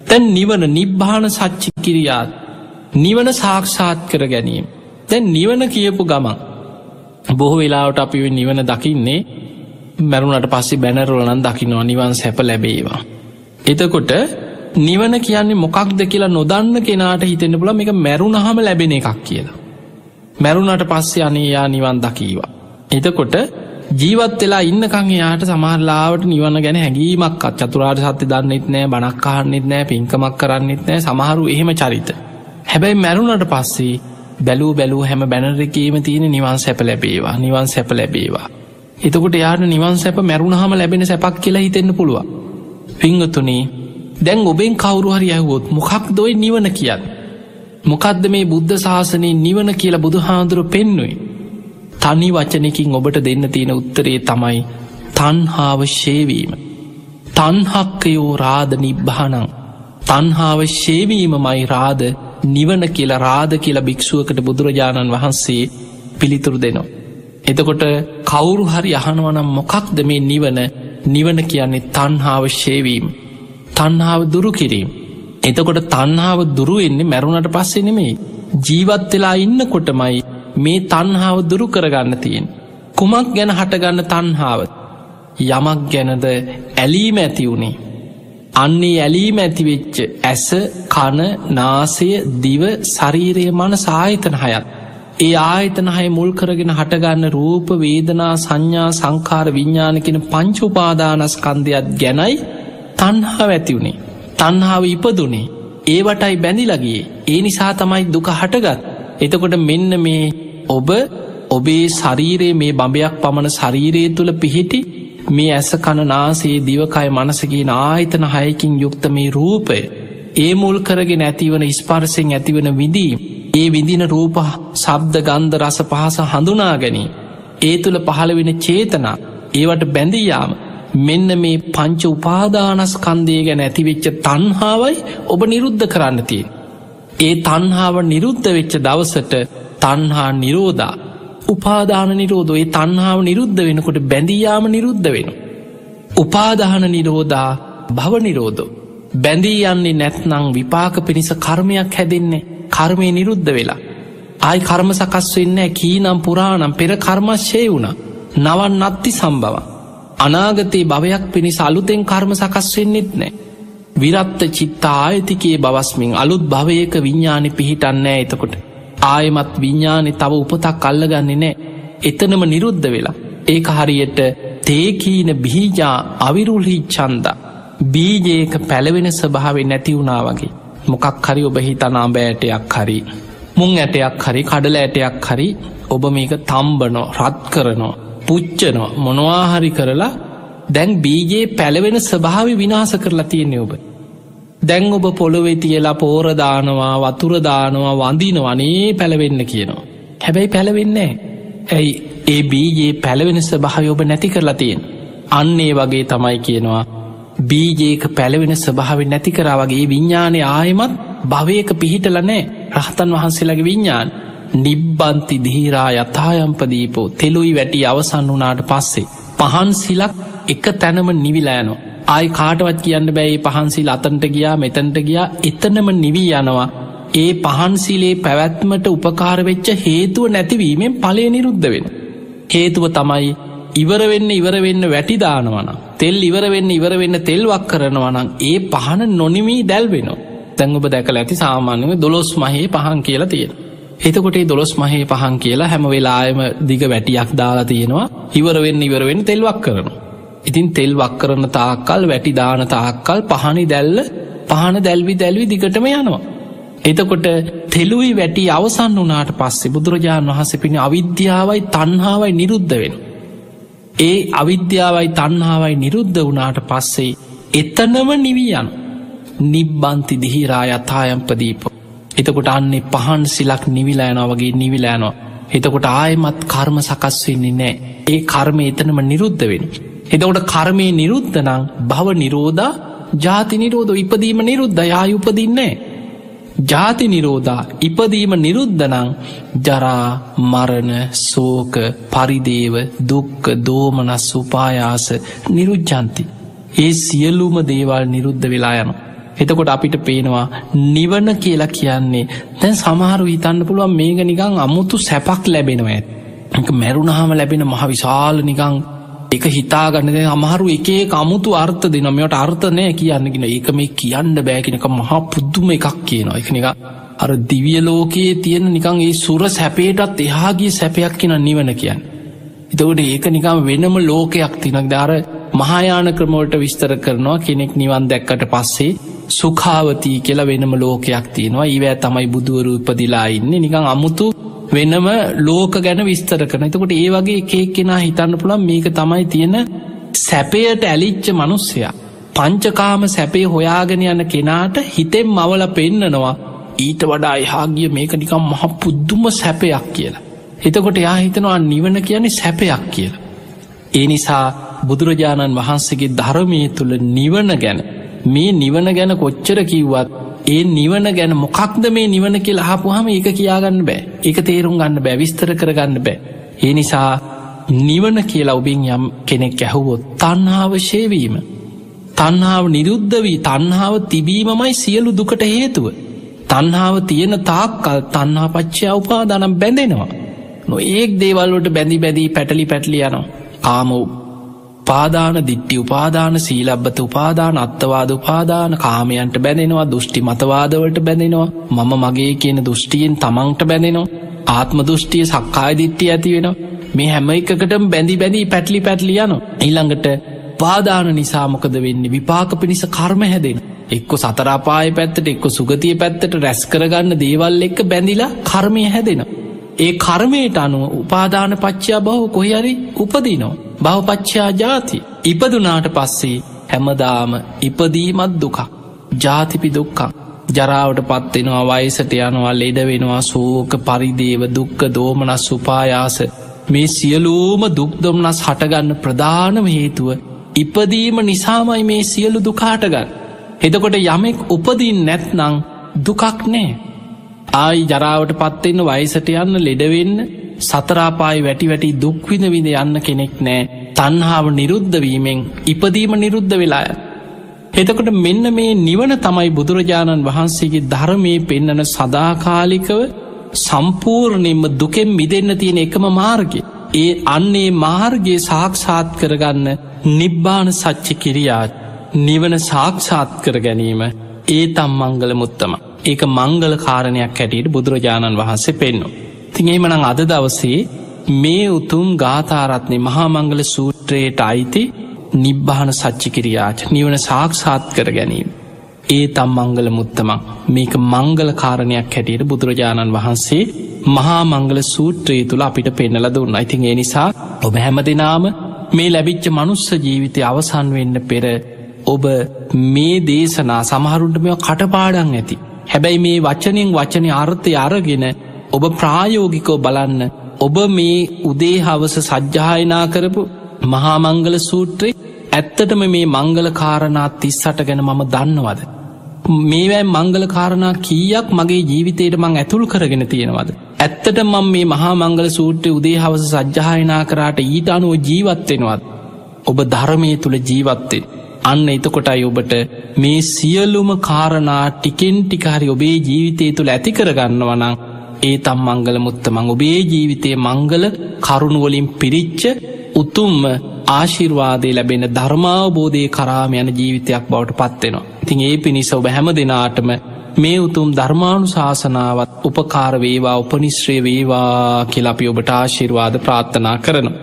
තැන් නිවන නිබ්භාන සච්චි කිරියාත් නිවන සාක්ෂාත් කර ගැනීම දැන් නිවන කියපු ගමන් බොහෝ වෙලාවට අපි නිවන දකින්නේ මැරුණට පස්සේ බැනරලනන් දකිනවා නිවන් සැප ලැබේවා. එතකොට නිවන කියන්නේ මොකක්ද කියලා නොදන්න කෙනාට හිතෙන පුල එක මැරුණහම ලැබෙන එකක් කියලා. මැරුණට පස්සේ අනේයා නිවන් දකීවා. එතකොට ජීවත් වෙලා ඉන්නකං එයාට සමහරලාවට නිවන ගැන හැඟීමක් චතුරාට සත්‍ය දන්නෙත් නෑ බනක්කාහන්නෙත් නෑ පින්කමක් කරන්නෙත් නෑ සමහරු එහෙම චරිත. හැබැයි මැරුණට පස්සේ බැලූ බැලූ හැම බැනරකීම තියෙන නිවන් සැප ලැබේවා නිවන් සැප ලැබේවා. එතකොට යාට නිවන් සැප මැරුණහම ලැබෙන සැපක් කියලා හිතෙන්න්න පුළුව. පිංගතුනේ දැන් ඔබෙන් කවුරුහරි ඇහුවොත් මොකක් දොයි නිවන කියන්න. මොකක්ද මේ බුද්ධ ශාසනයේ නිවන කියලා බුදු හාදුර පෙන්නුයි. තනි වචනකින් ඔබට දෙන්න තියෙන උත්තරේ තමයි තන්හාාව ශේවීම. තන්හක්කයෝ රාධ නිබ්භානං. තන්හාාව ශේවීම මයි රාධ නිවන කියලා රාධ කියලා භික්‍ෂුවකට බුදුරජාණන් වහන්සේ පිළිතුරු දෙනවා. එතකොට කවුරු හරි අහනවනම් මොකක්ද මේ නිවන නිවන කියන්නේ තන්හාාව ශේවීම. තන්හාාව දුරු කිරීම. එතකොට තන්හාාව දුරු එන්නේ මැරුණට පස්සේ නෙමෙයි. ජීවත් වෙලා ඉන්න කොටමයි මේ තන්හාාව දුරු කරගන්න තියෙන්. කුමක් ගැන හටගන්න තන්හාාව යමක් ගැනද ඇලීම ඇති වුණේ. අන්නේ ඇලීම ඇතිවෙච්ච ඇස කන නාසය දිව ශරීරය මන සාහිතන හයත්. ඒ ආයතන හය මුල් කරගෙන හටගන්න රූප වේදනා සංඥා සංකාර විඤ්ඥානකෙන පංචුපාදානස්කන්දයක් ගැනයි තන්හා ඇතිවුණේ. තන්හාාව ඉපදුනේ ඒවටයි බැඳිලගේ ඒ නිසා තමයි දුක හටගත්. එතකොට මෙන්න මේ ඔබ ඔබේ ශරීරයේ මේ බඹයක් පමණ ශරීරයේ තුළ පිහිටි මේ ඇස කණනාසේ දිවකය මනසගේ ආයතන හයකින් යුක්ත මේ රූපය ඒ මුල් කරගෙන ඇතිවන ස්පර්සෙන් ඇතිවන විදී ඒ විදින රූප සබ්ද ගන්ධ රස පහස හඳුනා ගැනී ඒ තුළ පහළ වෙන චේතනා ඒවට බැඳීයාම මෙන්න මේ පංච උපාදානස්කන්දය ගැන ඇතිවෙච්ච තන්හාවයි ඔබ නිරුද්ධ කරන්න තිය. ඒ තන්හාාව නිරුද්ධ වෙච්ච දවසට තන්හා නිරෝධා උපාදාන නිරෝධ ඒ තන්හාාව නිරුද්ධ වෙනකොට බැඳීයාම නිරුද්ධ වෙන. උපාදාන නිරෝධා භව නිරෝධෝ. බැඳී යන්නේ නැත්නං විපාක පිණිස කර්මයක් හැදෙන්නේ කර්මය නිරුද්ධ වෙලා. ආයි කර්ම සකස් වෙන්න කීනම් පුරාණම් පෙර කර්මශ්‍යය වුණ නවන් නත්ති සම්බව. අනාගතයේ භවයක් පිණිස අලුතෙන් කර්ම සකස් වෙන්නෙත් නෑ. විරත්ත චිත්තා ආයතිකයේ බවස්මින් අලුත් භවයක විඤ්ඥානි පිහිටන්නෑ එතකොට. ආයමත් විඤ්ඥානෙ තව උපතක් අල්ලගන්නේ නෑ එතනම නිරුද්ධ වෙලා. ඒක හරියට තේකීන බිහිජා අවිරුල්හි චන්ද බීජයක පැළවෙන ස්වභාවෙ නැතිවුණා වගේ. මොකක් හරි ඔබ හිතනා බෑටයක් හරි මුං ඇටයක් හරි කඩල ඇටයක් හරි ඔබ මේක තම්බනෝ රත් කරනවා පුච්චනවා මොනවාහරි කරලා දැන් බීජයේ පැළවෙන ස්වභාව විනාස කරලා තියෙන්නේ ඔබ දැන් ඔබ පොළොවෙ තියලා පෝරදානවා වතුරදානවා වඳීනවනේ පැළවෙන්න කියනවා. හැබැයි පැළවෙන්නේ. ඇයි ඒ බීජයේ පැළවෙන ස්භාව ඔබ නැති කරලා තියෙන්. අන්නේ වගේ තමයි කියනවා. බීජේක පැළවෙන ස්භාව නැති කරා වගේ විඤ්ඥානය ආයමත් භවයක පිහිටලනෑ රහතන් වහන්සේලගේ විඤ්ඥාන්. නිබ්බන්ති දීරා යථායම්පදීපෝ තෙලුයි වැටි අවසන් වනාට පස්සේ. පහන් සිලක් එක තැනම නිවිලෑනවා. ආයි කාටවත් කියන්න බැයි පහන්සිල් අතන්ට ගියා මෙතැන්ට ගියා එතනම නිවී යනවා ඒ පහන්සිලේ පැවැත්මට උපකාරවෙච්ච හේතුව නැතිවීමෙන් පලය නිරුද්ධ වෙන. හේතුව තමයි ඉවරවෙන්න ඉවරවෙන්න වැටිදානවන තෙල් ඉවරවෙන්න ඉවරවෙන්න තෙල්වක් කරනවනම් ඒ පහන නොනිමී දැල්වෙන තැංගුප දැකල ඇති සාමාන්‍යව දොළොස් මහේ පහන් කියලා තියෙන. එතකොටේ දොළොස් මහේ පහන් කියලා හැම වෙලායම දිග වැටියක් දාලා තියෙනවා ඉවරවෙන්න ඉවරවෙන්න තෙල්වක් කරනවා. ඉතින් තෙල් වක් කරන තාක්කල් වැටි දාන තාක්කල් පහනි දැල්ල පහන දැල්වි දැල්වි දිගටම යනවා. එතකොට තෙලුයි වැටි අවසන් වනාට පස්සේ බුදුරජාණන් වහස පිණි අවිද්‍යාවයි තන්හාවයි නිරුද්ධ වෙන. ඒ අවිද්‍යාවයි තන්හාවයි නිරුද්ධ වනාට පස්සේ එතනම නිවියන් නිබ්බන්ති දිහිරා යථායම්පදීප. එතකොට අන්නේ පහන් සිලක් නිවිලෑනවා වගේ නිවිලෑනවා. එතකොට ආයමත් කර්ම සකස් වෙන්නේ නෑ ඒ කර්ම එතනම නිරුද්ධ වෙන. එදවට කර්මය නිරුද්ධනං භව නිරෝධා ජාති නිරෝධ ඉපදීම නිරුද්ධ යාය උපදින්නේ. ජාති නිරෝධා ඉපදීම නිරුද්ධනං ජරා මරණ සෝක පරිදේව දුක්ක දෝමනස් උපායාස නිරුජ්ජන්ති. ඒ සියල්ලුම දේවල් නිරුද්ධ වෙලා යන. එතකොට අපිට පේනවා නිවන කියලා කියන්නේ දැන් සමහරු හිතන්න පුළුවන් මේක නිකං අමුතු සැපක් ලැබෙනවා ඇත් මැරුණහම ලැබෙන මහ විශාල නිකං එක හිතාගන්නද අමහරු එකේ අමුතු අර්ථ දෙනමට අර්ථනය කියන්නගෙන ඒක මේ කියන්න බෑකිනක මහා පුද්දුම එකක් කියනවා. එක නික අර දිවිය ලෝකයේ තියෙන නිකං ඒ සුර සැපේටත් එහාගේ සැපයක් කියන නිවන කියන්න. එතකොට ඒක නිකම් වෙනම ලෝකයක් තිනක් දාර මහායාන ක්‍රමෝට විස්තර කරනවා. කෙනෙක් නිවන් දැක්කට පස්සේ සුඛාවතී කියලා වෙනම ලෝකයක් තියෙනවා. ඒවෑ තමයි බුදුවරු උපදිලා ඉන්න. නිකං අමුතු වෙනම ලෝක ගැන විස්තර කරන එතකොට ඒ වගේ එකක් කෙනා හිතන්න පුළන් මේක තමයි තියෙන සැපයට ඇලිච්ච මනුස්සයා පංචකාම සැපේ හොයාගෙන යන කෙනාට හිතෙන් මවල පෙන්නනවා ඊට වඩා එහාගිය මේක නිකම් මහ පුද්දුම සැපයක් කියලා. එතකොට යා හිතනවා නිවන කියන්නේ සැපයක් කියලා. ඒ නිසා බුදුරජාණන් වහන්සේගේ ධර්මය තුළ නිවන ගැන මේ නිවන ගැන කොච්චර කිව්වත් ඒ නිවන ගැන මොකක්ද මේ නිවන කියල හපුහම ඒක කියාගන්න බෑ එක තේරුම් ගන්න බෑ විස්තර කරගන්න බෑ. ඒ නිසා නිවන කියලා ඔබින් යම් කෙනෙක් ඇහුවොත් තන්හාාව ශේවීම. තන්හාාව නිරුද්ධ වී තන්හාාව තිබීමමයි සියලු දුකට හේතුව. තන්හාාව තියෙන තාක්කල් තන්හා පච්චා උපාදානම් බැඳෙනවා. නො ඒක් දේවල්ලට බැඳි බැදී පැටලි පැටලි යනවා. කාම උපාදාන දිට්ටි උපාදාන සීලබ්බත උපාදාන අත්තවාද උපාදාන කාමයන්ට බැඳෙනවා දෘෂ්ටි මතවාදවලට බැඳෙනවා. මම මගේ කියන දෘෂ්ටියෙන් තමන්ට බැඳෙනවා. ආත්ම දෘෂ්ටිය සක්කාය දිට්ටි ඇති වෙන මේ හැම එකකටම බැඳි බැඳී පැටලි පැටලි යන ඊළඟට පාදාන නිසාමොකද වෙන්නේ? විපාක පිණිස කර්ම හැදෙන එක්ක සතරාපාය පැත්තට එක්ක සුගතිය පැත්තට රැස් කරගන්න දේවල් එක්ක බැඳිලා කර්මය හැදෙන. ඒ කර්මයට අනුව උපාදාන පච්චා බහු කොහරි උපදිනවා. බවපච්චා ජාති. ඉපදුනාට පස්සේ හැමදාම ඉපදීමත් දුකක්. ජාතිපි දුක්කක් ජරාවට පත්වෙනවා වයිසට යනවා ලෙඩ වෙනවා සෝක පරිදේව දුක්ක දෝමනස් උපායාස. මේ සියලූම දුක්දොම්නස් හටගන්න ප්‍රධානම හේතුව ඉපදීම නිසාමයි මේ සියලු දුකාටගන්න එදකොට යමෙක් උපදින් නැත්නං දුකක් නෑ. ආයි ජරාවට පත්වෙන්න වයිසට යන්න ලෙඩවෙන්න සතරාපායි වැටි වැටි දුක්විද විඳ යන්න කෙනෙක් නෑ තන්හාාව නිරුද්ධවීමෙන් ඉපදීම නිරුද්ධ වෙලාය. එතකොට මෙන්න මේ නිවන තමයි බුදුරජාණන් වහන්සේගේ ධර්මය පෙන්නන සදාකාලිකව සම්පූර්ණයෙන්ම දුකෙන් මිදන්න තියෙන එකම මාර්ගය. ඒ අන්නේ මාර්ගයේ සාක්ෂාත් කරගන්න නිබ්බාන සච්චි කිරියාත් නිවන සාක්ෂාත් කර ගැනීම ඒ තම් මංගල මුත්තම ඒක මංගල කාරණයක් හැටියට බුදුරජාණන් වහන්සේ පෙන්නවා. තින් ඒමනං අද දවසේ මේ උතුම් ගාථාරත්නය මහාමංගල සූත්‍රයට අයිති නිබ්බාන සච්චිකිරියාච නිවන සාක්ෂාත් කර ගැනීම. ඒ තම් මංගල මුත්තමක් මේක මංගල කාරණයක් හැටියට බුදුරජාණන් වහන්සේ මහා මංගල සූත්‍රයේ තුළ අපිට පෙන්නල දුන්න ඉතින් ඒ නිසා ඔබ හැම දෙනාම මේ ලැබිච්ච මනුස්ස ජීවිතය අවසන් වෙන්න පෙර ඔබ මේ දේශනා සමහරුන්ට මෙ කටපාඩන් ඇති හැබැයි මේ වචනයෙන් වචනය අර්ථය අරගෙන ඔබ ප්‍රායෝගිකෝ බලන්න ඔබ මේ උදේ හවස සජ්්‍යායනා කරපු මහාමංගල සූත්‍රයේ ඇත්තටම මේ මංගල කාරණා තිස්සට ගැන මම දන්නවද. මේවැයි මංගල කාරණා කීයක් මගේ ජීවිතයට මං ඇතුල් කරගෙන තියෙනවද. ඇත්තට මං මේ මහා මංගල සූත්‍රය උදේ හවස සජ්්‍යායනා කරාට ඊට අනුව ජීවත්වෙනවත්. ඔබ ධර්මය තුළ ජීවත්තේ. අන්න එතකොටයි ඔබට මේ සියලුම කාරණා ටිකෙන් ටිකාරි ඔබේ ජීවිතය තුළ ඇති කරගන්නවනං ඒ තම් මංගල මුත්තමං ඔබේ ජීවිතය මංගල කරුණුවලින් පිරිච්ච උතුම්ම ආශිර්වාදය ලැබෙන ධර්මාවබෝධය කරාම යන ජීවිතයක් බවට පත්වෙනවා. ඉතින් ඒ පිණිස ඔබ හැම දෙනාටම මේ උතුම් ධර්මාණු ශාසනාවත් උපකාර වේවා උපනිශ්‍රය වේවා කියලපි ඔබට ආශිර්වාද ප්‍රාත්ථනා කරනවා.